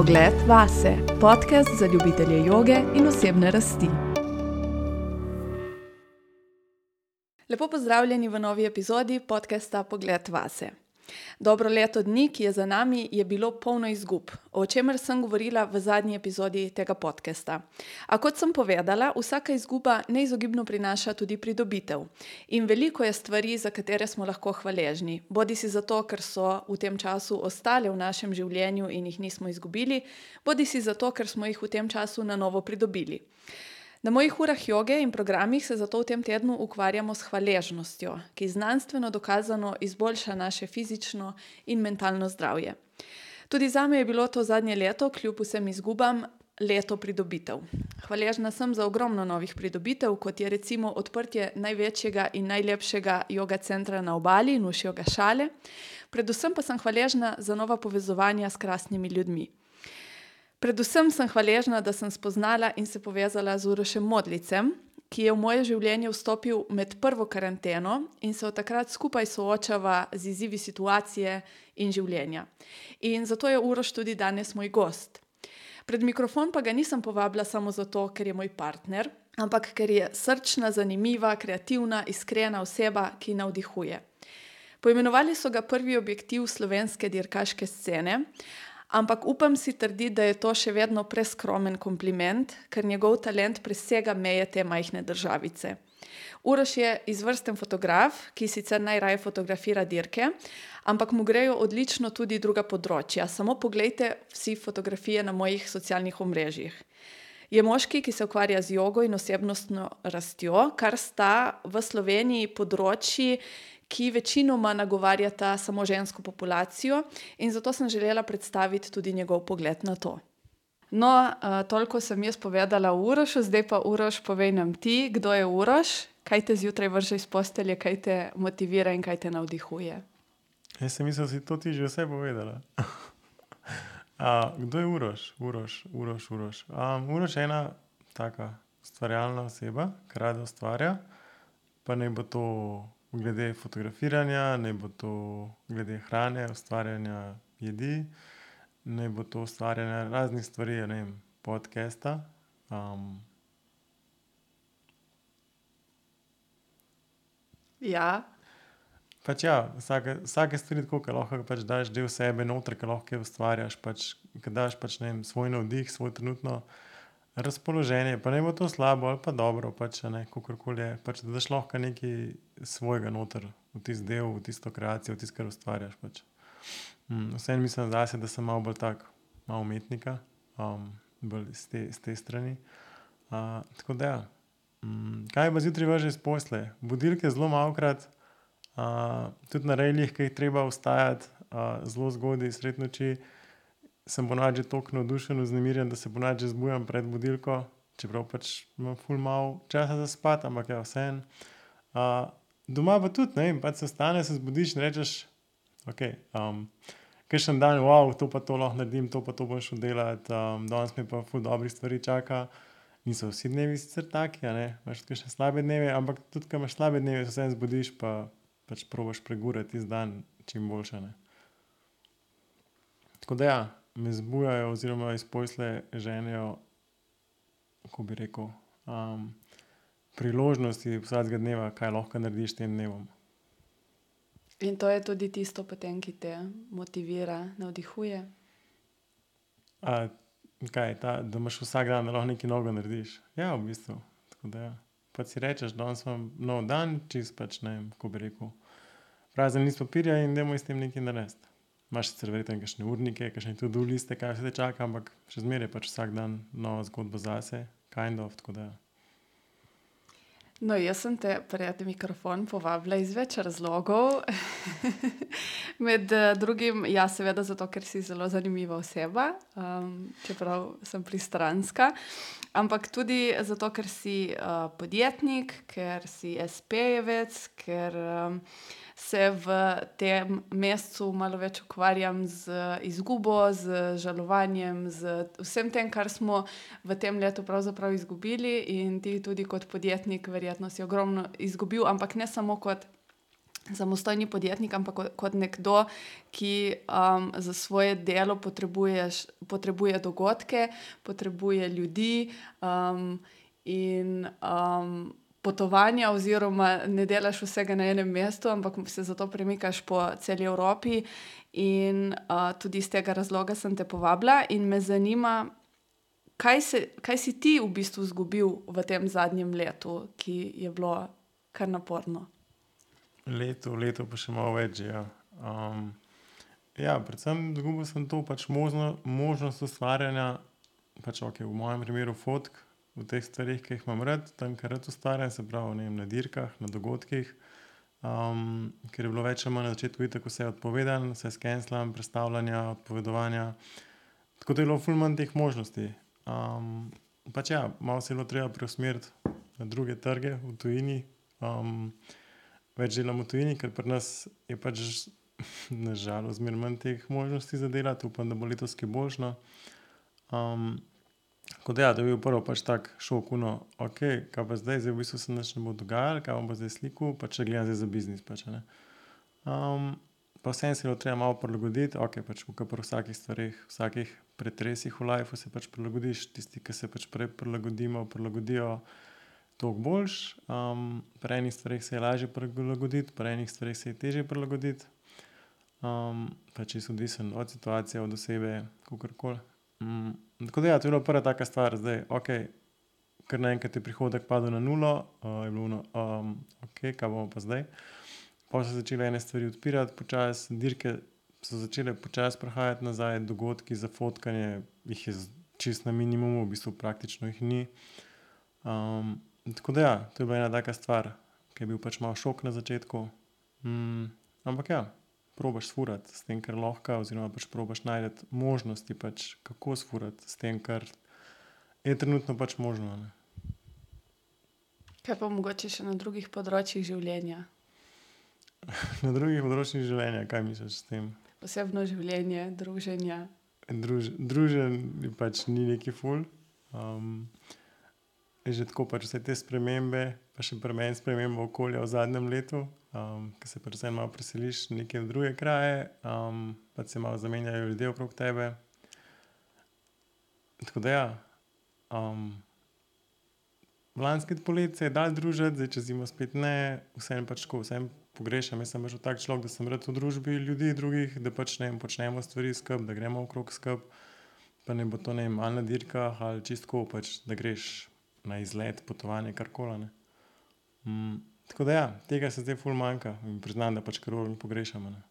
Pogled vase, podcast za ljubitelje joge in osebne rasti. Lepo pozdravljeni v novi epizodi podcasta Pogled vase. Dobro leto dni, ki je za nami, je bilo polno izgub, o čemer sem govorila v zadnji epizodi tega podcasta. A kot sem povedala, vsaka izguba neizogibno prinaša tudi pridobitev. In veliko je stvari, za katere smo lahko hvaležni. Bodi si zato, ker so v tem času ostale v našem življenju in jih nismo izgubili, bodi si zato, ker smo jih v tem času na novo pridobili. Na mojih urah joge in programih se zato v tem tednu ukvarjamo s hvaležnostjo, ki znanstveno dokazano izboljša naše fizično in mentalno zdravje. Tudi za me je bilo to zadnje leto, kljub vsem izgubam, leto pridobitev. Hvaležna sem za ogromno novih pridobitev, kot je recimo odprtje največjega in najlepšega joga centra na obali, Nušjoga Šale. Predvsem pa sem hvaležna za nova povezovanja s krasnimi ljudmi. Predvsem sem hvaležna, da sem spoznala in se povezala z Urošem Modlicem, ki je v moje življenje vstopil med prvo karanteno in se od takrat skupaj soočava z izzivi situacije in življenja. In zato je Uroš tudi danes moj gost. Pred mikrofon pa ga nisem povabila samo zato, ker je moj partner, ampak ker je srčna, zanimiva, kreativna, iskrena oseba, ki navdihuje. Poimenovali so ga prvi objektiv slovenske dirkaške scene, ampak upam si trditi, da je to še vedno preskromen kompliment, ker njegov talent presega meje te majhne državice. Uroš je izvrsten fotograf, ki sicer najraje fotografira dirke, ampak mu grejo odlično tudi druga področja. Samo pogledajte vsi fotografije na mojih socialnih omrežjih. Je moški, ki se ukvarja z jogo in osebnostno rastjo, kar sta v Sloveniji področji, ki večinoma nagovarjata samo žensko populacijo, in zato sem želela predstaviti tudi njegov pogled na to. No, uh, toliko sem jaz povedala o Urošu, zdaj pa Uroš, povej nam ti, kdo je Uroš, kaj te zjutraj vrže iz postelje, kaj te motivira in kaj te navdihuje. Jaz sem mislil, da si to ti že vse povedala. uh, kdo je Uroš? Uroš, Uroš, Uroš. Um, Uroš je ena taka ustvarjalna oseba, ki rada ustvarja, pa ne bo to glede fotografiranja, ne bo to glede hrane, ustvarjanja jedi, ne bo to ustvarjanje raznih stvari, ne vem, podcasta. Um. Ja. Pač ja, vsake, vsake stvari, tako, ki lahko pač daš del sebe noter, ki lahko ustvarjaš, pač, ki daš pač, vem, svoj navdih, svoj trenutno razpoloženje, pa ne bo to slabo ali pa dobro, pač, ne, kakorkoli je. Pač, da daš lahko nekaj svojega noter, v tisti del, v tisto kreacijo, v tisto, kar ustvarjaš. Pač. Mm, Vseeno mislim zase, da sem malo bolj tak, malo umetnika, um, bolj z te, z te strani. Uh, tako da, ja. mm, kaj pa zjutraj važe iz posle? Budilke zelo malokrat, uh, tudi na rejlih, ki jih treba vstajati uh, zelo zgodaj, sred noči sem ponovadi tako navdušen, vznemirjen, da se ponovadi zbujam pred budilko, čeprav pač imam ful malo časa za spat, ampak ja, vse en. Uh, doma pa tudi, ne pač se stane, se zbudiš in rečeš, ok. Um, Ker še en dan, wow, to pa to lahko naredim, to pa to bom šel delati, um, danes mi pa ful dobrih stvari čaka. Niso vsi dnevi sicer taki, imaš tudi še slabe dneve, ampak tudi, ko imaš slabe dneve, se vsem zbudiš, pa pač probaš pregurati iz dan čim boljše. Ne. Tako da ja, me zbujajo, oziroma izposle ženijo, kako bi rekel, um, priložnosti vsakega dneva, kaj lahko narediš tem dnevom. In to je tudi tisto, potem, ki te motivira, navdihuje. A, kaj, ta, da imaš vsak dan, da lahko nekaj novega narediš. Ja, v bistvu. Da, ja. Pa si rečeš, da imam nov dan, čist pač ne vem, kako bi rekel. Prazen list papirja in da moj s tem nekaj narediti imaš sicer verjetno nekaj urnike, nekaj tudi uliste, kaj se te čaka, ampak še zmeraj pač vsak dan nova zgodba zase, kind of. No, jaz sem te pred mikrofon povabila iz več razlogov. Med uh, drugim, ja, seveda, zato, ker si zelo zanimiva oseba, um, čeprav sem pristranska, ampak tudi zato, ker si uh, podjetnik, ker si SP-jevec, ker. Um, se v tem mesecu malo več ukvarjam z izgubo, z žalovanjem, z vsem tem, kar smo v tem letu pravzaprav izgubili, in ti tudi kot podjetnik, verjetno si ogromno izgubil, ampak ne samo kot samostojni podjetnik, ampak kot, nekdo, ki um, za svoje delo potrebuje dogodke, potrebuje ljudi um, in um, potovanja, oziroma ne delaš vsega na enem mestu, ampak se zato premikaš po celi Evropi. In uh, tudi iz tega razloga sem te povabila, in me zanima, kaj, se, kaj si ti v bistvu izgubil v tem zadnjem letu, ki je bilo kar naporno. Leto, leto pa še malo več. Ja. Um, ja, predvsem izgubil sem to pač možno, možnost ustvarjanja, pač okay, v mojem primeru fotk, v teh stvarih, ki jih imam rad, tam, kar rad ustvarjam, se pravi vem, na dirkah, na dogodkih. Um, ker je bilo več ali manj na začetku tako vse odpovedano, vse skenslam, predstavljanja, odpovedovanja. Tako da je bilo fulman teh možnosti. Um, pač ja, malo se je bilo treba preusmeriti na druge trge v tujini. Um, več delam v tujini, ker pri nas je pač nažalost zmeraj manj teh možnosti za delati, upam, da bo letos kaj boljšno. Um, Tako da, ja, da je bil prvo pač tak šok, no, ok, kaj pa zdaj, zdaj v bistvu se nič ne bo dogajalo, kaj pa zdaj slikal, pa če gledam zdaj za biznis. Pač, um, pa vsem se je treba malo prilagoditi, ok, pač v vsakih stvarih, vsakih pretresih v lifeu se pač prilagodiš, tisti, ki se pač prej prilagodimo, prilagodijo toliko boljš. Um, pri enih stvarih se je lažje prilagoditi, pri enih stvarih se je težje prilagoditi. Um, pač je odvisen od situacije, od osebe, kako koli. Mm, tako da, ja, to je bila prva taka stvar, zdaj, ok, ker naenkrat je prihodek padel na nulo, uh, je bilo no, um, ok, kaj bomo pa zdaj. Pa so začele ene stvari odpirati, počasi, dirke so začele počasi prihajati nazaj, dogodki za fotkanje, jih je čist na minimumu, v bistvu praktično jih ni. Um, tako da, ja, to je bila ena taka stvar, ki je bil pač malo šok na začetku. Mm, ampak ja probaš sfurati s tem, kar lahko, oziroma pač probaš najti možnosti, pač, kako sfurati s tem, kar je trenutno pač možno. Ne. Kaj pa mogoče še na drugih področjih življenja? na drugih področjih življenja, kaj misliš s tem? Osebno življenje, druženje. Druž, druženje pač ni neki ful. Um, že tako, pač vse te spremembe, pa še pri meni spremembe okolja v zadnjem letu, um, ki se predvsem malo preseliš v neke druge kraje, um, pa se malo zamenjajo ljudje okrog tebe. Tako da, ja, um, lanski polet se je dal družiti, zdaj če zimo spet ne, vseeno pač tako, vseeno pogrešam. Jaz sem pač tak človek, da sem rad v družbi ljudi drugih, da pač ne počnemo stvari skupaj, da gremo okrog skupaj. Pa ne bo to ne malo na dirkah ali čistko, pač, da greš na izlet, potovanje, karkoli. Mm, Tako da, ja, tega se zdaj ful manjka in priznam, da pač krvavim pogrešamo. Ne.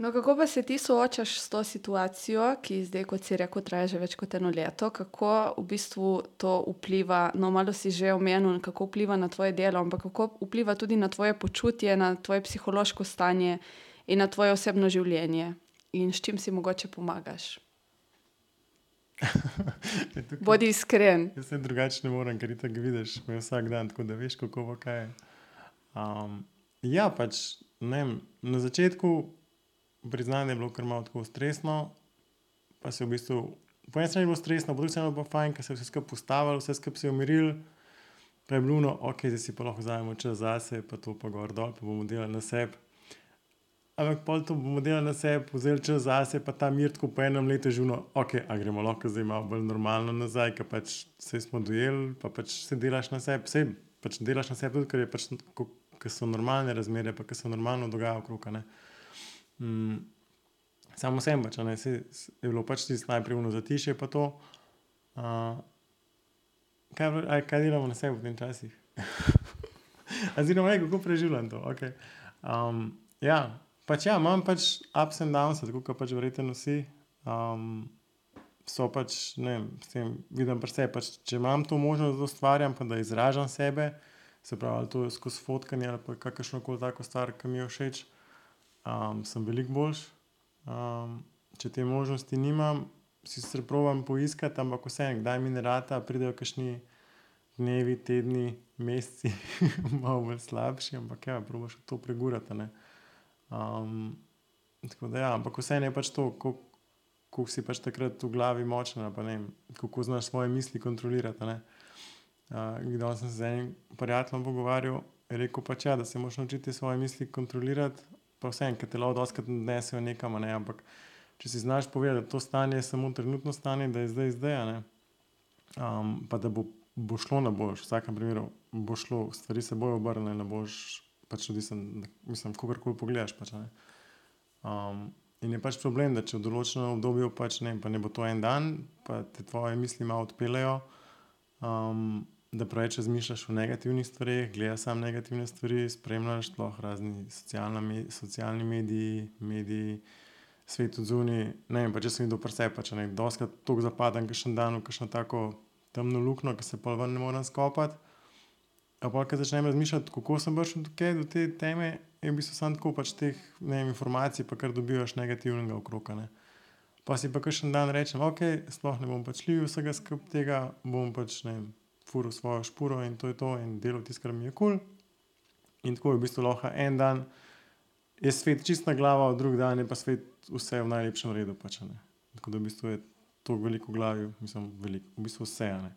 No, kako pa se ti soočaš s to situacijo, ki zdaj, kot si rekel, traja že več kot eno leto? Kako v bistvu to vpliva, no, malo si že omenil, kako vpliva na tvoje delo, ampak kako vpliva tudi na tvoje počutje, na tvoje psihološko stanje in na tvoje osebno življenje in s čim si mogoče pomagaš? Bodi iskren. Jaz se drugače ne morem, ker ti tako vidiš, me vsak dan, tako da veš, kako bo kaj. Um, ja, pač vem, na začetku priznam, da je bilo kar malo tako stresno, pa se v bistvu. Po eni strani je bilo stresno, po drugi strani je bilo fajn, ker se je vse skupaj postavilo, vse skupaj se je umiril, pa je bilo, no, ok, zdaj si pa lahko vzamemo čas zase, pa to pa gor dol, pa bomo delali na sebi. Ampak pol to bomo delali na sebi, vzeli čas zase, pa ta mir, ko po enem letu živimo, ok, a gremo lahko zdaj malo bolj normalno nazaj, ker pač vse smo dojeli, pa pač se delaš na sebi, vse pač delaš na sebi, tudi ker, pač, so normalne razmere, pa ker se normalno dogaja okrog. Mm, samo sem pač, ne, se, je bilo pač tisto najprej uno zatišje, pa to. Uh, kaj, aj, kaj delamo na sebi v tem časih? Oziroma, kako preživljam to. Okay. Um, ja, Pač ja, imam pač ups and downs, tako kot pač verjetno vsi. Um, so pač, ne vem, vidim pa vse. Pač, če imam to možnost, da ustvarjam, pa da izražam sebe, se pravi, to je skozi fotkanje ali kakršno koli tako stvar, ki mi je všeč, um, sem veliko boljš. Um, če te možnosti nimam, si se provam poiskati, ampak vse, kdaj mi ne rata, pridejo kašni dnevi, tedni, meseci, malo bolj slabši, ampak ja, probaš to pregurati. Um, tako da, ja, ampak vse je pač to, kako si pač takrat v glavi močen, pa ne, kako znaš svoje misli kontrolirati. Uh, Kdaj sem se z enim prijateljem pogovarjal, je rekel pač ja, da se moraš naučiti svoje misli kontrolirati, pa vse en, ki te lahko doskrat odnesejo nekam, ne, ampak če si znaš povedati, da to stanje je samo trenutno stanje, da je zdaj zdaj, um, pa da bo, bo šlo na boljš, v vsakem primeru bo šlo, stvari se bojo obrnile na boljš, pač odvisen, mislim, kogarkoli pogledaš, pač, ne. in je pač problem, da če v določenem obdobju pač ne, pa ne bo to en dan, pa te tvoje misli malo odpeljejo, da preveč razmišljaš o negativnih stvareh, gledaš samo negativne stvari, spremljaš sploh razni socialna socialni mediji, mediji, svet odzunaj, ne vem, pač jaz sem videl pri sebi, pač, a ne, dostikrat tako zapadem kakšen dan v kakšno tako temno luknjo, ke se pol ven ne morem skopati. Pa pol, ke začnem razmišljati, kako sem prišel do do te teme, je v bistvu samo tako pač teh, vem, informacij pa kar dobivaš negativnega okrog, a ne. Pol si pa kakšen dan rečem: "Okej, sploh ne bom pač vsega skupaj tega, bom pač, ne vem, fural svojo špuro in to je to in delal tisto, kar mi je kul." In tako je v bistvu lahko en dan je svet čisto na glavo, drugi dan je pa svet vse v najlepšem redu pač, ne. Tako da v bistvu je toliko veliko glavi, mislim veliko, v bistvu vse, ne.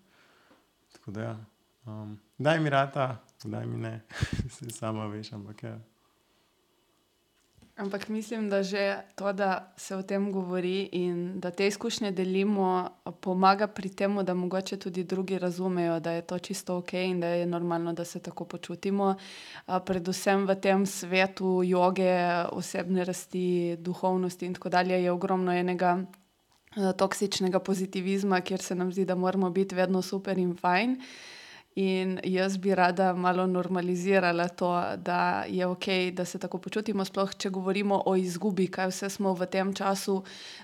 Tako da ja, kdaj mi rata, kdaj mi ne, saj sama veš, ampak ja. Ampak mislim, da že to, da se o tem govori in da te izkušnje delimo, pomaga pri tem, da mogoče tudi drugi razumejo, da je to čisto okej in da je normalno, da se tako počutimo. predvsem v tem svetu joge, osebne rasti, duhovnosti in tako dalje je ogromno enega, toksičnega pozitivizma, kjer se nam zdi, da moramo biti vedno super in fajn. In jaz bi rada malo normalizirala to, da je okej, da se tako počutimo, sploh če govorimo o izgubi, kaj vse smo v tem času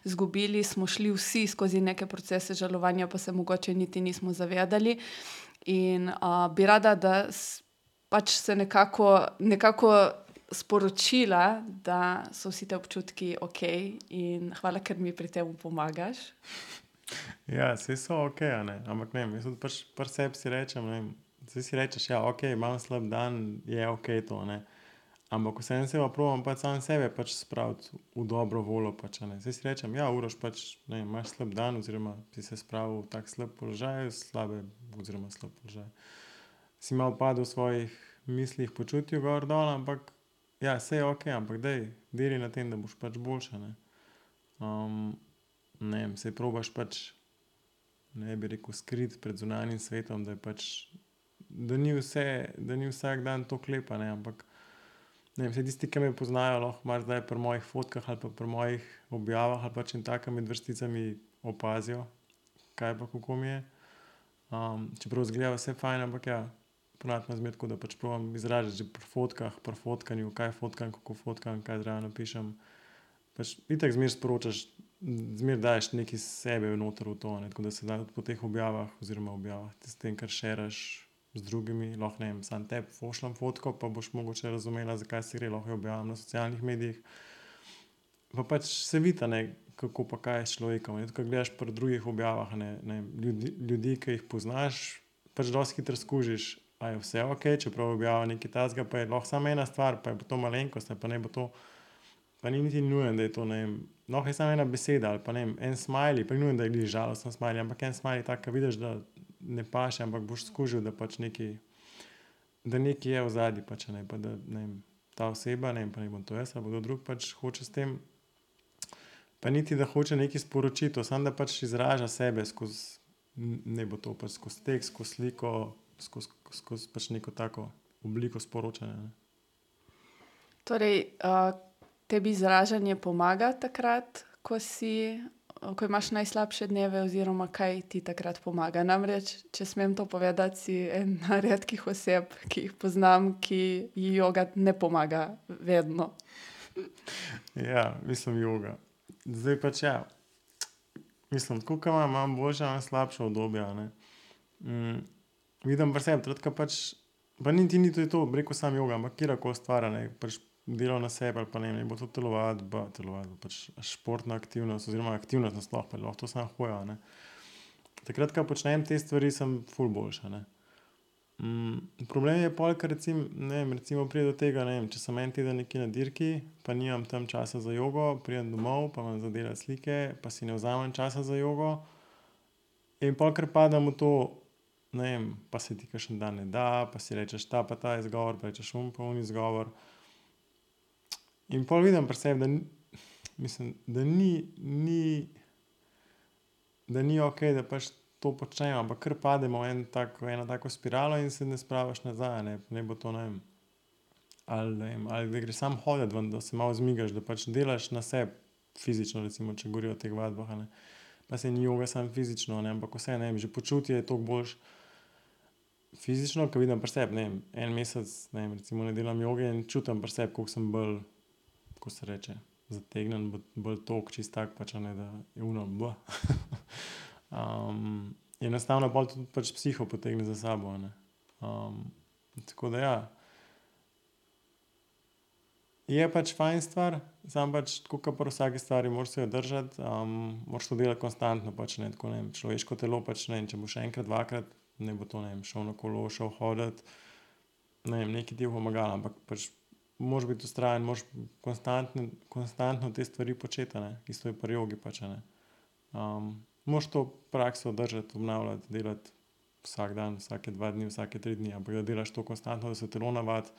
izgubili, smo šli vsi skozi neke procese žalovanja, pa se mogoče niti nismo zavedali. In, bi rada, da pač se nekako, nekako sporočila, da so vsi ti občutki okej, in hvala, ker mi pri tem pomagaš. Ja, saj so a ne, ampak ne vem, jaz tudi pač pri sebi si rečem, ne saj si rečeš: "Ja, okej, imam slab dan, je okej to, ne." Ampak vseeno se pa probam pač sam sebe pač spraviti v dobro voljo pač, saj si rečem: "Ja, Uroš, pač, ne imaš slab dan oziroma si se spravil v tak slab položaj, slabe oziroma slab položaj, si malo padel v svojih mislih, počutju gor dol, ampak ja, saj je okej, ampak daj, deli na tem, da boš pač boljše, a ne." Ne vem, saj probaš pač, ne bi rekel skriti pred zunanjim svetom, da je pač, da ni vse, da ni vsak dan tako lep, a ne, ampak ne vem, saj tisti, ke me poznajo, lahko marsikdaj pri mojih fotkah ali pa pri mojih objavah ali pa čem takem med vrsticami opazijo, kaj pa kako mi je. čeprav izgleda vse fajn, ampak ja, po navadi imam zmeraj tako, da pač probam izražati že pri fotkah, pri fotkanju, kaj fotkam, kako fotkam, kaj zraven napišem. Pač itak zmeraj sporočaš, zmeraj daješ nekaj sebe noter v to, ne, tako da se da po teh objavah oziroma objavah, s tem, kar šeraš z drugimi, lahko, ne vem, samo tebi pošljem fotko, pa boš mogoče razumela, za kaj se gre, lahko jo objavim na socialnih medijih. Pa pač se vidi, ne, kako pa kaj je s človekom, ke gledaš pri drugih objavah, ne, ne vem, ljudi, ke jih poznaš, pač dosti hitro skužiš, a je vse okej, čeprav objavlja nekaj takega, pa je lahko samo ena stvar, pa je to malenkost pa naj bo to, pa ni niti nujno, da je to, ne vem, lahko je samo ena beseda ali pa, ne vem, en smajli, pa ni nujno, da je glih žalosten smajli, ampak en smajli tak, ke vidiš, da ne paše, ampak boš skužil, da pač nekaj, da nekaj je odzadaj pač, a ne, pa da, ne vem, ta oseba, ne vem, pa naj bom to jaz pa kdo drug, pač hoče s tem, pa niti, da hoče nekaj sporočiti, samo, da pač izraža sebe skozi, naj bo to pač skozi tekst, skozi sliko, skozi, skozi pač neko tako obliko sporočanja, ne. Torej, tebi izražanje pomaga takrat, ko si, ko imaš najslabše dneve, oziroma kaj ti takrat pomaga? Namreč, če smem to povedati, si ena redkih oseb, ki jih poznam, ki ji joga ne pomaga vedno. Ja, mislim joga. Zdaj pač ja, mislim, tako ke imam, imam boljša, imam slabša obdobja, a ne. vidim pri sebi, takrat ke pač, pa niti ni to to, bi rekel, samo joga, ampak katerakoli stvar, a ne, pač delo na sebi ali pa, ne naj bo to telovadba, telovadba, pač športna aktivnost oziroma aktivnost nasploh, pa lahko to samo hoja, ne. Takrat, ke počnem te stvari, sem ful boljše, a ne. problem je pol, ke recimo, ne recimo pride do tega, ne če sem en teden nekje na dirki, pa nimam tam časa za jogo, pridem domov, pa imam za delati slike, pa si ne vzamem časa za jogo in pol kar padem v to, ne vem, pa se ti kakšen dan ne da, pa si rečeš ta pa ta izgovor, pa rečeš um pa un izgovor. In pol vidim pri sebi, da mislim, da ni, ni, da ni okej, da pač to počnemo, ampak kar pademo v en tak, v eno tako spiralo in se ne spraviš nazaj, ne. Naj bo to, ne vem, ali ne vem, ali da greš samo hodit ven, da se malo zmigaš, da pač delaš na sebi fizično, recimo, če govorijo o teh vadbah, ne. Pa saj ni joga samo fizično, ne, ampak vseeno, ne vem, že počutje je toliko boljše fizično, ke vidim pri sebi, ne vem, en mesec, ne vem, recimo ne delam joge in čutim pri sebi, koliko sem bolj, kako se reče, zategnjen, bolj tog, čisto tako pač, ne, da je ono enostavno pol tudi pač psiho potegne za sabo, ne. tako da ja. Je pač fajn stvar, samo pač ke pri vsaki stvari, moraš se je držati, moraš to delati konstantno pač, ne, tako, ne vem, človeško telo pač, ne če boš enkrat, dvakrat, naj bo to, ne vem, šel na kolo, šel hodit, ne vem, nekaj ti bo pomagalo, ampak pač moraš biti vztrajen, moraš konstantno, konstantno te stvari početi, ne. Isto je pri jogi pač, ne. moraš to prakso držati, obnavljati, delati vsak dan, vsake dva dni, vsake tri dni, ampak da delaš to konstantno, da se telo navadi,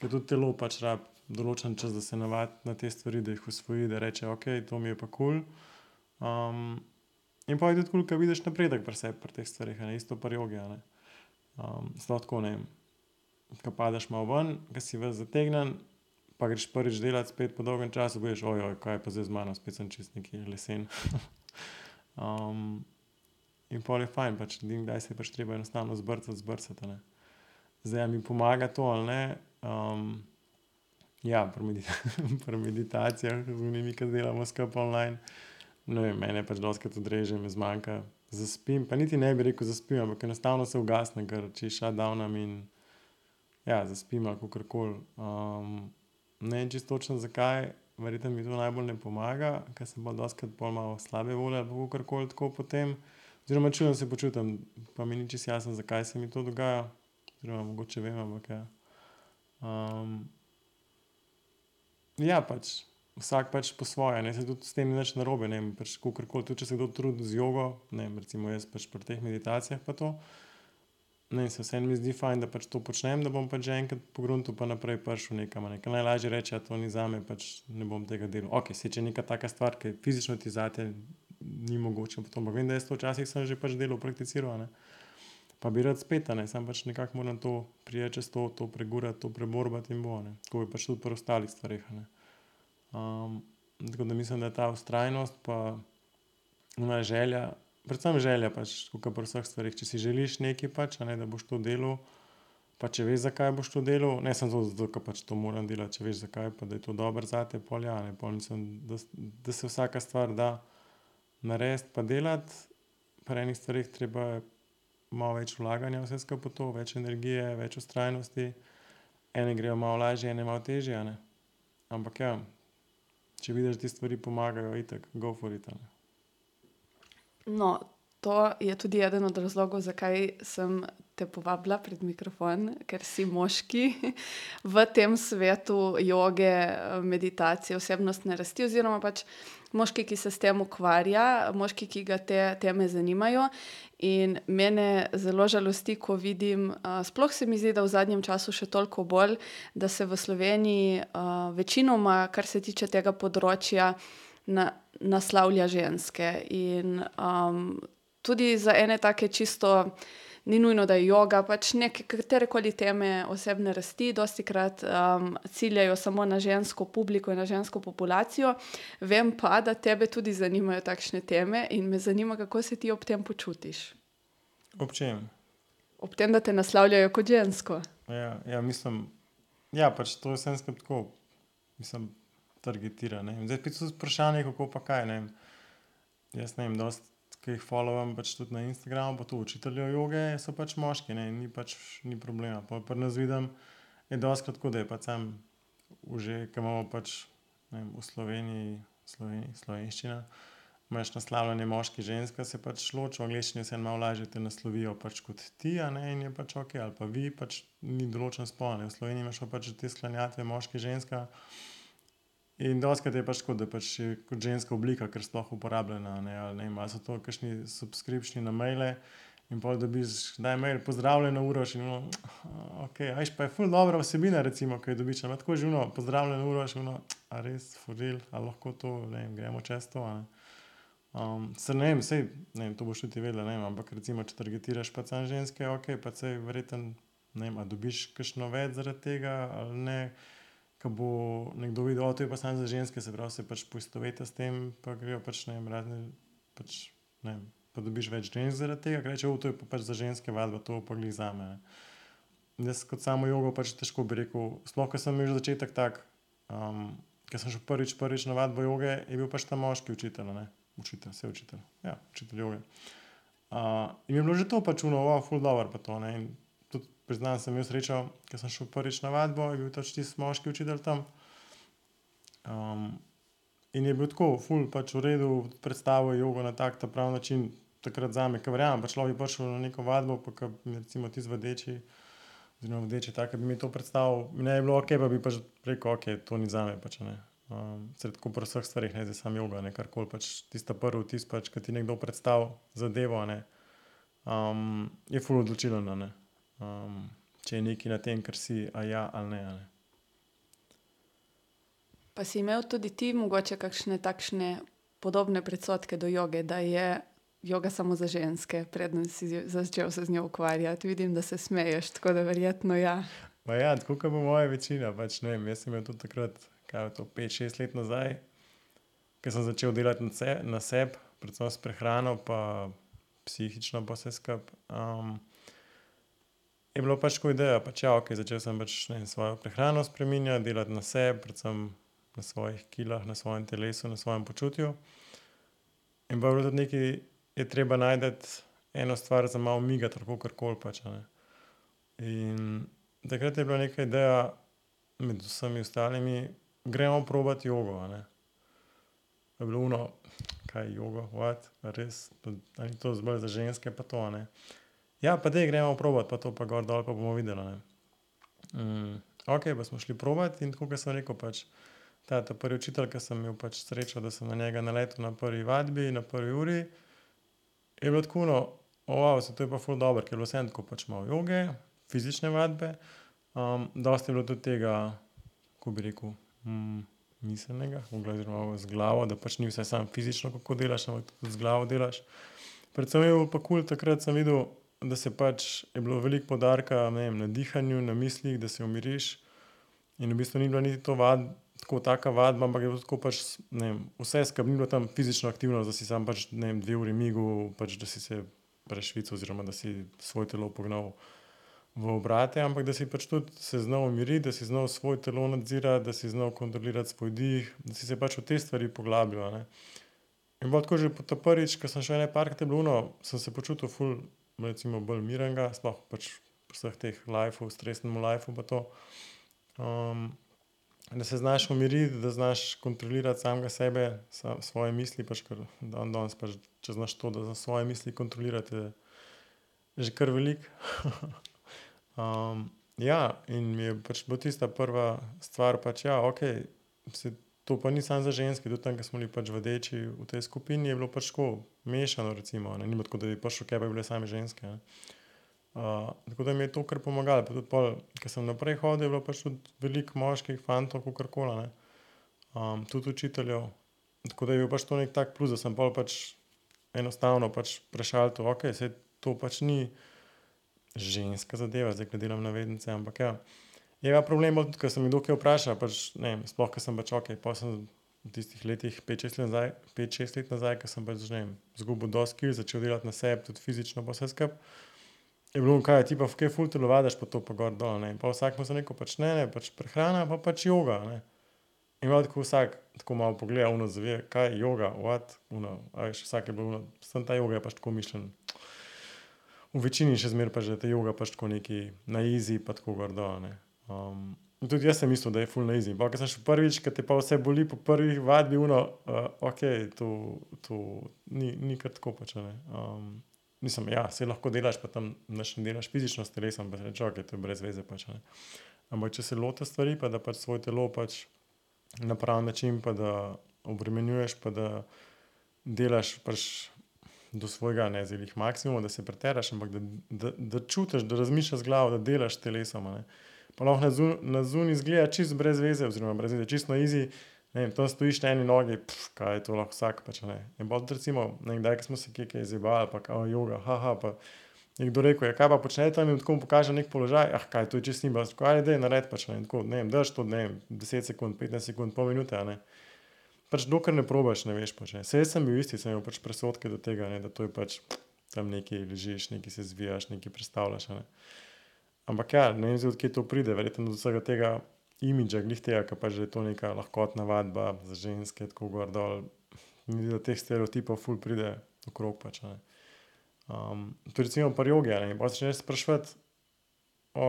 ker tudi telo pač rabi določen čas, da se navadi na te stvari, da jih osvoji, da reče: "Okej, to mi je pa kul." in pol je tudi kul, ke vidiš napredek pri sebi pri teh stvareh, a ne. Isto pri jogi, sploh tako, ne vem, ke padeš malo ven, ke si ves zategnjen, pa greš prvič delat spet po dolgem času, pa vidiš: kaj je pa zdaj z mano, spet sem čisto neki lesen." in pol je fajn pač, edino kdaj se je pač treba enostavno zbrcati, zbrcati, ne. Zdaj, mi pomaga to ali ne, ja, pri pri meditacijah z onimi, ke delamo skupaj online, ne vem, mene pač dostikrat odreže, me zmanjka. Zaspim, pa niti ne bi rekel zaspim, ampak enostavno se ugasnem, ker čisto shutdownem in ja, zaspim ali kakorkoli. ne vem čisto točno, zakaj, verjetno mi to najbolj ne pomaga, ke sem pol dostikrat pol malo slabe volje ali pa kakorkoli tako potem. Oziroma čudno se počutim, pa mi ni čisto jasno, zakaj se mi to dogaja. Oziroma mogoče vem, ampak ja. ja, pač vsak pač po svoje, ne, saj tudi s tem nič narobe, ne vem, pač kakorkoli, tudi če se kdo trudi z jogo, ne vem, recimo jaz pač pri teh meditacijah pa to, ne se vseeno mi zdi fajn, da pač to počnem, da bom pač že enkrat pogruntal pa naprej prišel nekam, ne. Najlažje je reči: "Ja, to ni zame, pač ne bom tega delal." Okej, saj če je neka taka stvar, ke je fizično ti zate ni mogoče ampak vem, da jaz to včasih sem že pač delal, prakticiral. Pa bi rad spet, ne, samo pač nekako moram to priti čez to, to pregurati, to preborbati in bo. Tako je pač tudi pri ostalih stvareh, a ne. tako da mislim, da ta vztrajnost pa ona želja, predvsem želja pač, ke pri vseh stvareh, če si želiš nekaj pač, ne, da boš to delal, pa če veš, zakaj boš to delal, ne samo to zato, ke pač to moram delati, če veš, zakaj pa da je to dobro zate, pol ja, a ne, pol mislim, da da se vsaka stvar da narediti pa delati. Pri enih stvareh treba malo več vlaganja vse skupaj to, več energije, več vztrajnosti. Ene grejo malo lažje, ene malo težje, ne. Ampak ja, če vidiš, da ti stvari pomagajo, itak go for it, ne. No, to je tudi eden od razlogov, zakaj sem te povabila pred mikrofon, ker si moški v tem svetu joge, meditacije, osebnostne rasti oziroma pač moški, ki se s tem ukvarja, moški, ki ga te teme zanimajo. In mene zelo žalosti, ko vidim, sploh se mi zdi, da v zadnjem času še toliko bolj, da se v Sloveniji, večinoma, kar se tiče tega področja, naslavlja ženske in, tudi za ene take čisto, ni nujno, da je joga, pač neke, katerekoli teme osebne rasti dostikrat, ciljajo samo na žensko publiko in na žensko populacijo. Vem pa, da tebe tudi zanimajo takšne teme, in me zanima, kako se ti ob tem počutiš. Ob čem? Ob tem, da te naslavljajo kot žensko. Ja, ja, mislim, ja, pač to je vseeno skupaj tako, mislim, targetira, ne. Zdaj spet so vprašanja, kako pa kaj, ne. Jaz ne vem, dosti, ke jih followam pač tudi na Instagramu pa to, učiteljev joge so pač moški, ne, ni pač, ni problema. Pol pri nas vidim, je dostikrat tako, da je pač samo že, ke imamo pač, vem, v Sloveniji, Sloveniji, slovenščina, imaš naslavljanje moški, ženska, se pač loči, v angleščini je vseeno malo lažje, te naslovijo pač kot ti, ne, in je pač okej, ali pa vi, pač ni določen spol, ne. V Sloveniji imaš pa pač te sklanjatve moški, ženska. In dostikrat je pač tako, da pač je kot ženska oblika kar sploh uporabljena, ne, ali ne vem, ali so to kakšni subscriptioni na maile, In pa dobiš, da je mail, pozdravljeno, uroš. In no, ok, ajš pa je ful dobra vsebina, recimo, ki jo dobiš. Ampak tako že uno, pozdravljeno, uroš, uno, a res, furil, a lahko to, ne vem, gremo čez to. Um, se ne vem, sej, ne vem, to boš tudi vedela, ne vem, ampak recimo, če targetiraš pa sam ženske, ok, pa sej verjeten, ne vem, a dobiš kakšno več zaradi tega ali ne. Ko bo nekdo videl, da je pa samo za ženske, se pravi, se pač poistoveti s tem, pa grejo pač ne vem, razne, pač ne vem pa dobiš več žensk zaradi tega, ker reče, to je pa pač za ženske vadba, to pa glih za me. Jaz kot samo jogo pač težko bi rekel, sploh, ker sem imel začetek tak, um, ker sem šel prvič, prvič na vadbo joge, je bil pač ta moški učitelj, ne, učitelj, vse učitelj, ja, učitelj joge. Uh, in je bilo že to pač uno, wow, full dobro pa to, ne, in priznam, sem imel srečo, ker sem šel prvič na vadbo, je bil pač tisti moški učitelj tam. Um, in je bil tako, ful, pač v redu, predstavil jogo na tak ta pravi način, takrat za me, ki verjamem, pač človek je prišel na neko vadbo, pa ki recimo ti zvedeči, oziroma vdeči, tako bi mi to predstavil, ne bi bilo ok, pa bi pač rekel, ok, to ni za me, pač ne. Um, Sred tako pri vseh stvarih, ne zdaj sam joga, ne karkoli, pač tista prvi vtis, pač, ki ti nekdo predstavi zadevo, ne, um, je ful odločilen, ne. Um, če je nekaj na tem, kar si, a ja ali ne. ne. Pa si imel tudi ti mogoče kakšne takšne podobne predsodke do joge, da je joga samo za ženske, preden si začel se z njo ukvarjati. Vidim, da se smeješ, tako da verjetno ja. Pa ja, tako kot bo moja večina. Pač, vem, jaz sem imel tudi takrat, kaj je to, 5-6 let nazaj, ko sem začel delati na, se, na sebi, predvsem s prehrano, pa psihično, pa vse skupaj. Um, je bilo pač tako ideja, pač ja, ok, začel sem pač ne, svojo prehrano spremenjati, delati na sebi, predvsem na svojih kilah, na svojem telesu, na svojem počutju. In pa je bilo tudi nekaj je treba najti eno stvar za malo miga, tako kar koli pač. In takrat je bila neka ideja med vsemi ostalimi, gremo provat jogo. Je bilo uno, kaj je jogo, what, res, ali to zbolj za ženske, pa to. Ne? Ja, pa da gremo provat, pa to pa gor dol, pa bomo videli. Mm, ok, pa smo šli provat in tako, kot sem rekel, pač. Ta, ta prvi učitelj, ki sem imel pač srečo, da sem na njega naletel na prvi vadbi, na prvi uri, je bilo tako, no, wow, se to je pa ful dobro, ker je bilo vse tako pač malo joge, fizične vadbe. Um, dosti je bilo tudi tega, kako bi rekel, mm, miselnega, oziroma z glavo, da pač ni vse samo fizično, kako delaš, ampak tudi z glavo delaš. Predvsem je bilo pa kul, cool, takrat sem videl, da se pač je bilo veliko podarka vem, na dihanju, na mislih, da se umiriš. In v bistvu ni bilo niti to vadba tako taka vadba, ampak je tako pač, vem, vse skupaj ni bilo tam fizično aktivno, da si sam pač, vem, dve uri migu, pač, da si se prešvical, oziroma da si svoje telo pognal v obrate, ampak da si pač tudi se znal umiriti, da si znal svoje telo nadzirati, da si znal kontrolirati svoj dih, da si se pač v te stvari poglabljal. Ne. In bilo tako že po ta prvič, ko sem šel ene parkate bluno, sem se počutil ful, recimo, bolj mirenga, sploh pač po vseh teh lifeu, stresnemu lifeu. Um, da se znaš umiriti, da znaš kontrolirati samega sebe, sam, svoje misli, pač kar dan danes, pač, če znaš to, da znaš svoje misli kontrolirati, je že kar velik. um, ja, in mi je pač bila tista prva stvar, pač ja, ok, se, to pa ni samo za ženske, tudi tam, ki smo bili pač vdeči v tej skupini, je bilo pač tako mešano, recimo, ne, ni tako, da bi prišel, kaj pa bi bile same ženske. Ne. Uh, tako da mi je to kar pomagalo. Ker sem naprej hodil, je bilo pač tudi veliko moških, fantov, kako koli, um, tudi učiteljev. Tako da je bil pač to nek tak plus, da sem pač enostavno pač prešal to, ok, se to pač ni ženska zadeva, zdaj gledam na vednice. Ampak ja, je pa problem, ker sem jih dokaj vprašal, pač, ne, sploh, ker sem pač ok, pa sem v tistih letih, 5-6 let, let nazaj, ker sem pač, ne zgubil dosti kil, začel delati na sebi, tudi fizično, pa vse skupaj je bilo, kaj ti pa, kaj ful telovadiš, pa to pa gor dol. Ne? Pa vsak mu se neko pač ne, ne, pač prehrana, pa pač yoga. Ne? In tako vsak tako malo pogleda, uno zve, kaj je yoga, what, uno, a veš, vsak je bil, uno, sem ta yoga je pač tako mišljen. V večini še zmeraj pa že ta yoga pač tako neki na easy, pa tako gor dol. Um, tudi jaz sem mislil, da je full na. Pa, ker sem šel prvič, ker te pa vse boli po prvih vadbi, uno, uh, ok, to, to ni, ni kar tako pač. Um, Mislim, ja, se lahko delaš, pa tam ne delaš fizično s telesom, pa reče, ok, to je brez veze. Pač, Ampak če se loti stvari, pa da pač svoj telo pač na pravi način, pa da obremenjuješ, pa da delaš pač do svojega ne zilih maksimuma, da se preteraš, ampak da, da, da čutiš, da razmišljaš z glavo, da delaš telesom. Ne. Pa lahko na, zun, na zunaj izgleda čist brez veze, oziroma brez veze, čisto na izi. Ne vem, tam stojiš na eni nogi, pf, kaj je to lahko vsak. Pač, ne. In bolj recimo, ne vem, kdaj ko smo se kje izjebali, pa kao joga, haha. Pa, Nekdo rekel, ja, kaj pa počne tam in tako mu pokaže nek položaj, ah, kaj to je čist nima, kaj je, da je pač ne, tako, ne vem, daš to, ne vem, 10 sekund, 15 sekund, pol minute, ne. Pač dokler ne probaš, ne veš pač. Ne. Jaz sem bil isti, sem imel pač presodke do tega, ne, da to je pač tam nekaj ležiš, nekaj se zvijaš, nekaj predstavljaš. Ne. Ampak ja, ne vem, zdaj, od kje to pride, verjetno od vsega tega imidža, glih tega, ker pač že je to neka lahkotna vadba za ženske, tako gor dol. Mi do teh stereotipov ful pride okrog pač. Ne. Um, to recimo pri jogi, a ne, in pol se začneš spraševati, o,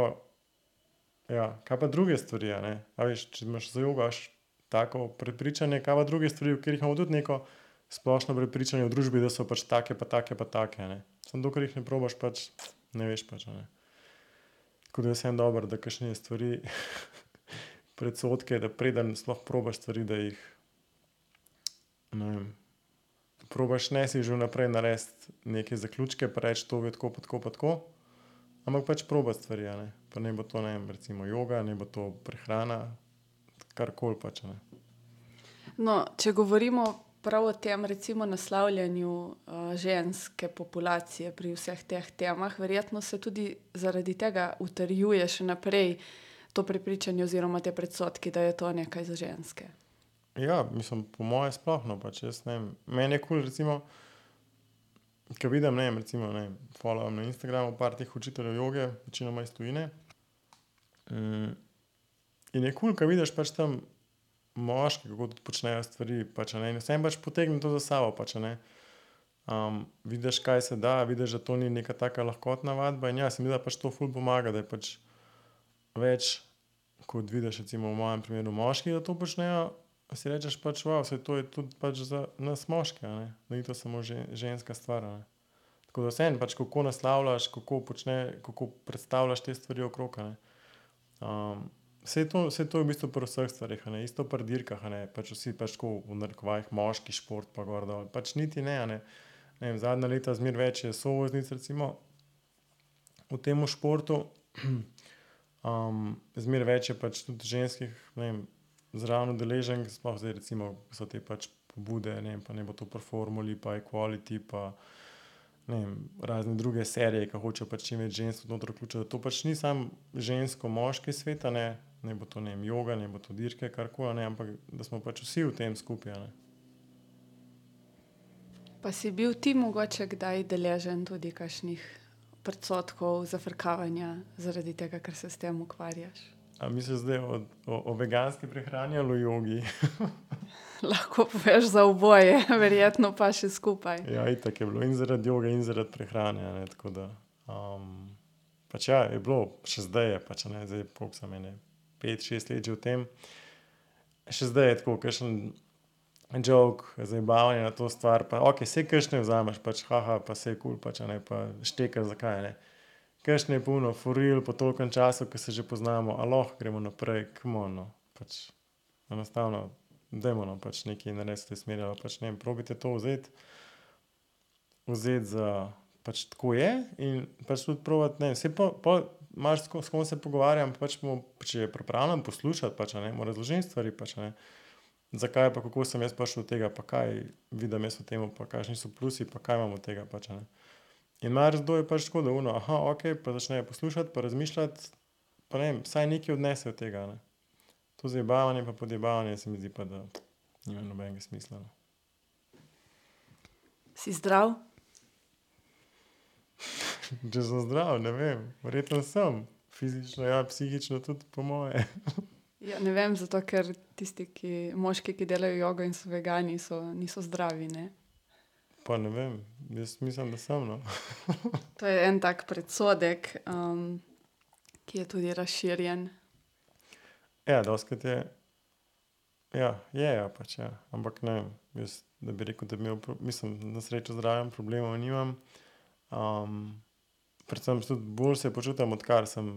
ja, kaj pa druge stvari, ne. A veš, če imaš za jogo imaš tako prepričanje, kaj pa druge stvari, v katerih imamo tudi neko splošno prepričanje v družbi, da so pač take pa take pa take, ne. Samo dokler jih ne probaš, pač ne veš pač, ne. Tako da vseeno dobro, da kakšne stvari predsodke, da preden sploh probaš stvari, da jih, ne vem, probaš ne si že vnaprej narediti neke zaključke, pa reči, to je tako pa tako pa tako. Ampak pač probati stvari, ne. Pa naj bo to, ne vem, recimo joga, naj bo to prehrana, karkoli pač, ne. No, če govorimo prav o tem, recimo, naslavljanju uh, ženske populacije pri vseh teh temah, verjetno se tudi zaradi tega utrjuje še naprej to prepričanje oziroma te predsodki, da je to nekaj za ženske. Ja, mislim, po mojem sploh, no, pač jaz ne vem. Meni je kul, cool, recimo, ko vidim, ne vem, recimo, ne vem, followam na Instagramu par teh učiteljev joge, večinoma iz tujine. Mm, in je kul, cool, ko vidiš pač tam moški, kako tudi počnejo stvari, pač, ne, in vseeno pač potegne to za sabo, pač, ne. Um, vidiš, kaj se da, vidiš, da to ni neka taka lahkotna vadba in ja, se mi da pač to ful pomaga, da je pač več, kot vidiš recimo v mojem primeru moških, da to počnejo, si rečeš pač, wow, saj to je tudi pač za nas moške, ne. Da ni to samo ženska stvar, ne. Tako da vseeno, pač kako naslavljaš, kako kako predstavljaš te stvari okrog, ne. Um, saj to, saj to je v bistvu pri vseh stvareh, ne, isto pri dirkah, ne, pač vsi pač tako v narekovajih moški šport pa gor dol, pač niti ne, ne. Ne vem, zadnja leta zmeraj več je sovoznic recimo v tem športu. Um, zmeraj več je pač tudi ženskih, ne vem, zraven udeleženk, sploh zdaj recimo, so te pač pobude, ne vem, pa ne bo to pri formuli, pa equality, pa vem, razne druge serije, ki hočejo pač čim več žensk noter vključiti. To pač ni samo žensko-moški svet, ne, ne bo to ne vem, joga, ne bo to dirke, karkoli, ampak da smo pač vsi v tem skupaj. Ne? Pa si bil ti mogoče kdaj deležen tudi kakšnih predsotkov, zafrkavanja zaradi tega, ker se s tem ukvarjaš? A misliš zdaj o, o, o veganski prehrani ali o jogi? Lahko poveš za oboje, verjetno pa še skupaj. Ja, itak je bilo in zaradi joge, in zaradi prehrane. Ne, da, um, pač ja, je bilo, še zdaj je, pač ne, zdaj je poksa meni 5-6 let že v tem. Še zdaj je tako, kakšen jok, zabavanje na to stvar. Pa, ok, se kršne vzameš, pač haha, pa se kul, cool, pač ne, pa šteka zakaj ne. Kršne je puno, foril po tolkem času, ki se že poznamo, aloh, gremo naprej, kmono. Pač, enostavno, dajmo no, pač nekaj narediti v tej smeri, pač ne, probite to vzeti, vzeti za pač tako je in pač tudi provat, ne, vse po, po imaš s kom se pogovarjam, pač mu, če je pripravljen poslušati, pač, ne, mu razložim stvari, pač, ne. Zakaj pa kako sem jaz prišel do tega, pa kaj vidim jaz v tem, pa kakšni so plusi pa kaj imam od tega pač, ne. In marsikdo je pač tako, da ono, okej, pa začne poslušati pa razmišljati, pa ne vem, vsaj nekaj odnese od tega, ne. To zajebavanje pa podjebavanje se mi zdi pa, da nima nobenega smisla, no. Si zdrav? Če sem zdrav, ne vem, verjetno sem. Fizično ja, psihično tudi po moje. Ja, ne vem, zato ker tisti, ki, moški, ki delajo jogo in so vegani, so, niso zdravi, ne. Pa ne vem, jaz mislim, da sem, no. To je en tak predsodek, ki je tudi razširjen. Ja, dostikrat je, ja, je, ja, pač, ja. Ampak ne vem, jaz, da bi rekel, da bi imel mislim, na srečo zdravjem problemov nimam. Predvsem tudi bolj se počutim, odkar sem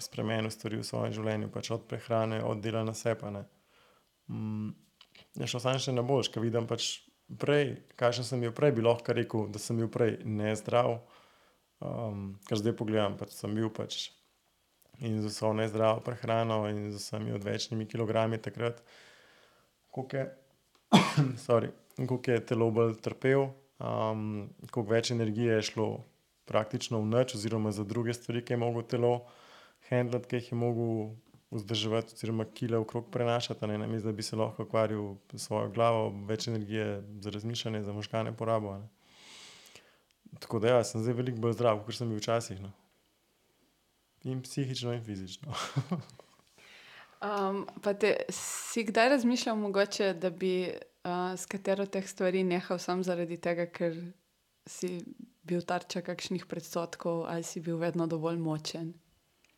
spremenil stvari v svojem življenju, pač od prehrane, od dela na a ne. je šlo samo še na boljše, ke vidim pač prej, kakšen sem bil prej, bi lahko rekel, da sem bil prej nezdrav. Um, ker zdaj pogledam, pač sem bil pač in z vso nezdravo prehrano in z vsemi odvečnimi kilogrami takrat, koliko je, sorry, koliko je telo bolj trpel, um, koliko več energije je šlo praktično v noč, oziroma za druge stvari, ki je moglo telo handlati, ki jih je mogel vzdrževati, oziroma kile okrog prenašati, ne namesto da bi se lahko ukvarjal s svojo glavo, več energije za razmišljanje, za možgane porabo. Ne. Tako da, ja, sem zdaj veliko bolj zdrav, kot sem bil včasih. No. In psihično, in fizično. um, pa te si kdaj razmišljal, mogoče, da bi uh, s katero teh stvari nehal samo zaradi tega, ker si bil tarča kakšnih predsotkov ali si bil vedno dovolj močen?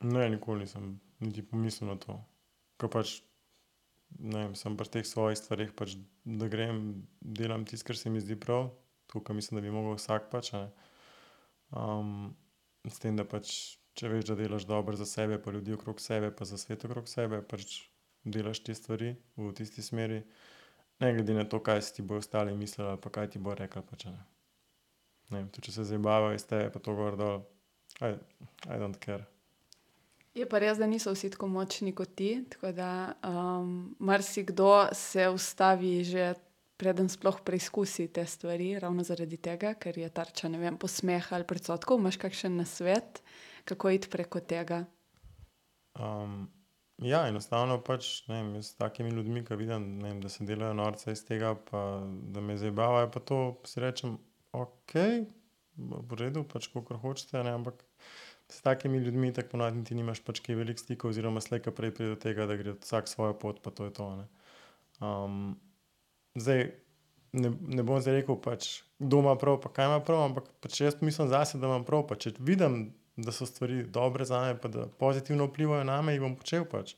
Ne, nikoli nisem niti pomislil na to. Ko pač ne vem, sem pri teh svojih stvareh, pač, da grem, delam tisto, kar se mi zdi prav, tukaj mislim, da bi lahko vsak pač. Um, s tem, da pač, če veš, da delaš dobro za sebe, pa ljudi okrog sebe, pa za svet okrog sebe, pač delaš te stvari v tisti smeri, ne glede na to, kaj si ti bo ostali mislili, pa kaj ti bo rekel. Pač, ne. Ne vem, če se zabavajo iz tebe, pa to gor dol. I, I don't care. Je pa res, da niso vsi tako močni kot ti. Tako da um, marsikdo se ustavi že preden sploh preizkusi te stvari, ravno zaradi tega, ker je tarča vem, posmeha ali predsotkov. Imáš kakšen nasvet, kako iti preko tega? Um, ja, enostavno pač ne, s takimi ljudmi, ki vidim, ne, da se delajo norce iz tega, pa da me zabavajo, pa to si rečem, ok, v redu, pač kako hočete, ne, ampak s takimi ljudmi tako ponavadi ti nimaš pač kaj veliko stikov, oziroma slejka prej pride do tega, da gre vsak svojo pot, pa to je to. Um, zdaj, ne, ne bom zdaj rekel, pač, kdo ima prav, pa kaj ima prav, ampak pač jaz mislim zase, da imam prav. Pa če vidim, da so stvari dobre za me, pa da pozitivno vplivajo na me, jih bom počel pač.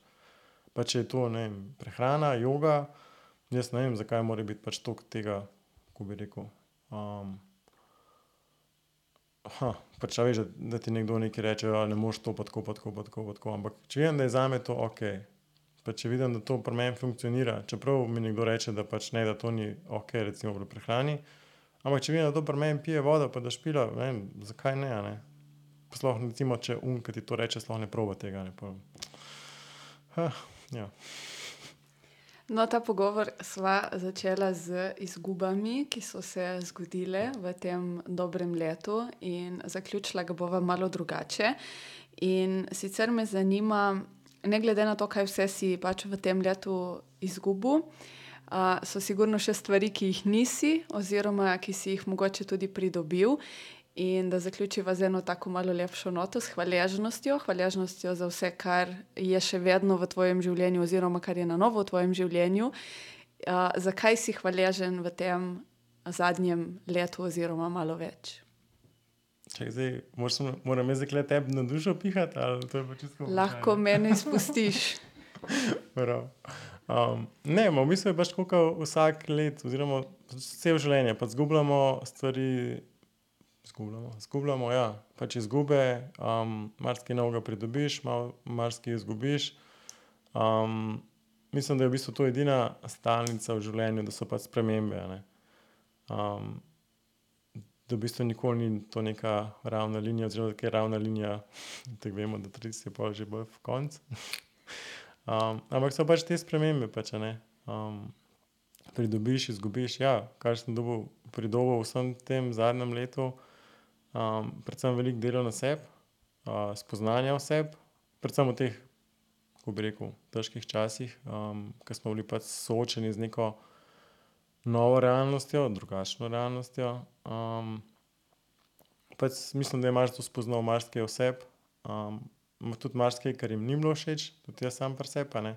Pa če je to vem, prehrana, yoga, jaz ne vem, zakaj mora biti pač toliko tega, kako bi rekel. Um, Ha, pač veš, da, ti nekdo nekaj reče, da ne moreš to, pa tako, pa tako, pa tako, pa tako. Ampak če vem, da je za me to ok, pa če vidim, da to pri meni funkcionira, čeprav mi nekdo reče, da pač ne, da to ni ok, recimo pri prehrani. Ampak če vidim, da to pri meni pije vodo, pa da špila, vem, zakaj ne. ne? Sploh, recimo, če um, ki ti to reče, sploh ne proba tega. Ne, ha, ja. No, ta pogovor sva začela z izgubami, ki so se zgodile v tem dobrem letu, in zaključila ga bova malo drugače. In sicer me zanima, ne glede na to, kaj vse si pač v tem letu izgubil, uh, so sigurno še stvari, ki jih nisi, oziroma ki si jih mogoče tudi pridobil. In da zaključiva z eno tako malo lepšo noto, s hvaležnostjo, hvaležnostjo za vse, kar je še vedno v tvojem življenju, oziroma kar je na novo v tvojem življenju. Uh, zakaj si hvaležen v tem zadnjem letu, oziroma malo več? Zdaj, moram, moram jaz zdaj tebi na dušo pihati, ali to je pač čisto. Lahko me izpustiš. um, ne, v bistvu je pač kot vsak let, oziroma vse življenje, pa zgubljamo stvari. Zgubljamo, zgubljamo ja. pač izgube, um, marsikaj novega pridobiš, marsikaj izgubiš. Um, mislim, da je v bistvu to edina stalnica v življenju, da so pač spremembe. Ne? Um, da v bistvu nikoli ni to neka ravna linija, oziroma da je ravna linija, tako vemo, da 30 je pa že v koncu. um, ampak so pač te spremembe. Pač, um, pridobiš, izgubiš. Ja, kar sem dobil, pridobil v vsem tem zadnjem letu predvsem veliko dela na sebi, spoznanja oseb, predvsem v teh, kako bi rekel, težkih časih, ko smo bili pač soočeni z neko novo realnostjo, drugačno realnostjo. Pač mislim, da imaš to spoznal marsikaj oseb, um, tudi marsikaj, kar jim ni bilo všeč, tudi jaz sam presepane.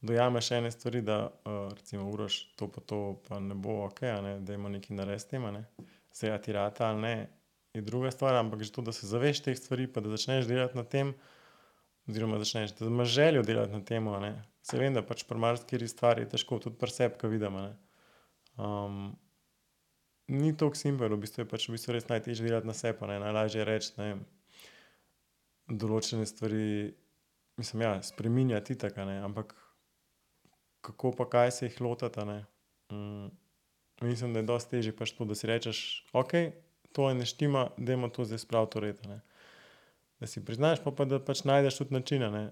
Dojameš ene stvari, da uh, recimo uroš to, pa to, pa ne bo ok, ne? da ima nekaj narediti, ne? se ja ti rata ali ne je druga stvar, ampak že to, da se zaveš teh stvari, pa da začneš delati na tem, oziroma začneš, da imaš željo delati na tem. Se vem, da pač pri marsikih stvarih je težko, tudi pri sebi, ki vidim. Um, ni to simpel, v bistvu je pač v bistvu res najtežje delati na sebi, najlažje je reči, da določene stvari, mislim, ja, spremenjati tako, ampak kako pa kaj se jih lotiti. Um, Mislim, da je dosti težje pač to, da si rečeš, ok, to je neštima, da ima to zdaj sprav to reda. Da si priznaš, pa, pa da pač najdeš tudi načine, ne?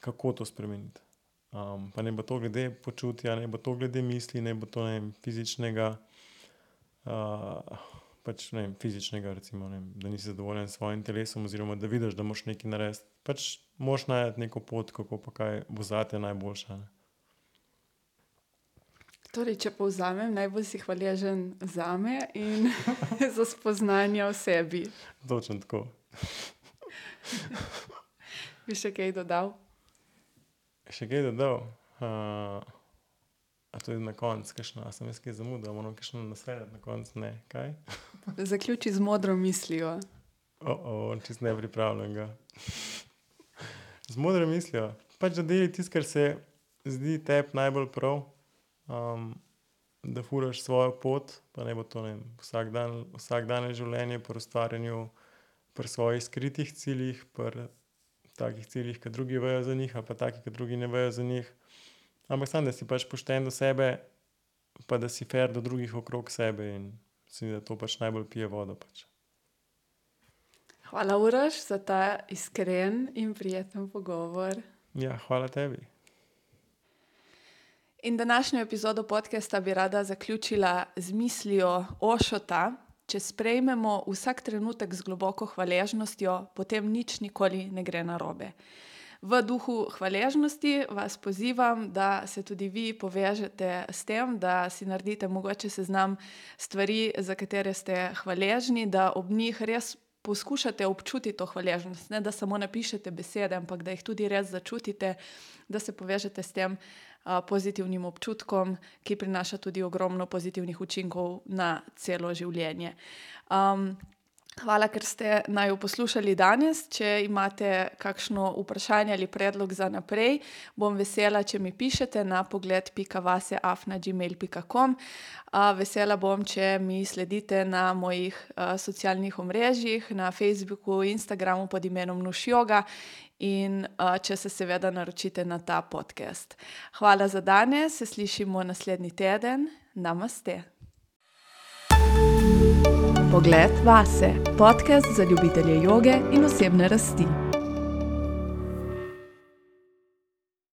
kako to spremeniti. Um, pa ne bo to glede počutja, ne bo to glede misli, ne bo to ne vem, fizičnega. Uh, pač, ne vem, fizičnega, recimo, ne vem, da nisi zadovoljen s svojim telesom, oziroma da vidiš, da moš nekaj narediti. Pač moš najti neko pot, kako pa kaj bo za te najboljša. Ne? Torej, če povzamem, najbolj si hvaležen za me in za spoznanje o sebi. Točno tako. Bi še kaj dodal? Še kaj dodal? Uh, a to je na koncu, kakšno, a sem jaz kaj zamudil, moram kakšno naslediti na koncu, ne, kaj? Zaključi z modro mislijo. O, o, čist nepripravljenega. z modro mislijo. Pač da deli tisto, kar se zdi tebi najbolj prav, um, da furaš svojo pot, pa ne bo to ne, vsak dan, vsak dan je življenje pri ustvarjanju, pri svojih skritih ciljih, pri takih ciljih, ki drugi vejo za njih, ali pa takih, ki drugi ne vejo za njih. Ampak samo, da si pač pošten do sebe, pa da si fair do drugih okrog sebe in si da to pač najbolj pije vodo. Pač. Hvala, Uraš, za ta iskren in prijeten pogovor. Ja, hvala tebi. In današnjo epizodo podcasta bi rada zaključila z mislijo Ošota, če sprejmemo vsak trenutek z globoko hvaležnostjo, potem nič nikoli ne gre na robe. V duhu hvaležnosti vas pozivam, da se tudi vi povežete s tem, da si naredite mogoče seznam stvari, za katere ste hvaležni, da ob njih res poskušate občutiti to hvaležnost. Ne da samo napišete besede, ampak da jih tudi res začutite, da se povežete s tem pozitivnim občutkom, ki prinaša tudi ogromno pozitivnih učinkov na celo življenje. Um, Hvala, ker ste naj poslušali danes. Če imate kakšno vprašanje ali predlog za naprej, bom vesela, če mi pišete na pogled.vaseafna.gmail.com. Vesela bom, če mi sledite na mojih socialnih omrežjih, na Facebooku, Instagramu pod imenom Nušjoga in če se seveda naročite na ta podcast. Hvala za danes, se slišimo naslednji teden. Namaste. Pogled vase, podcast za ljubitelje joge in osebne rasti.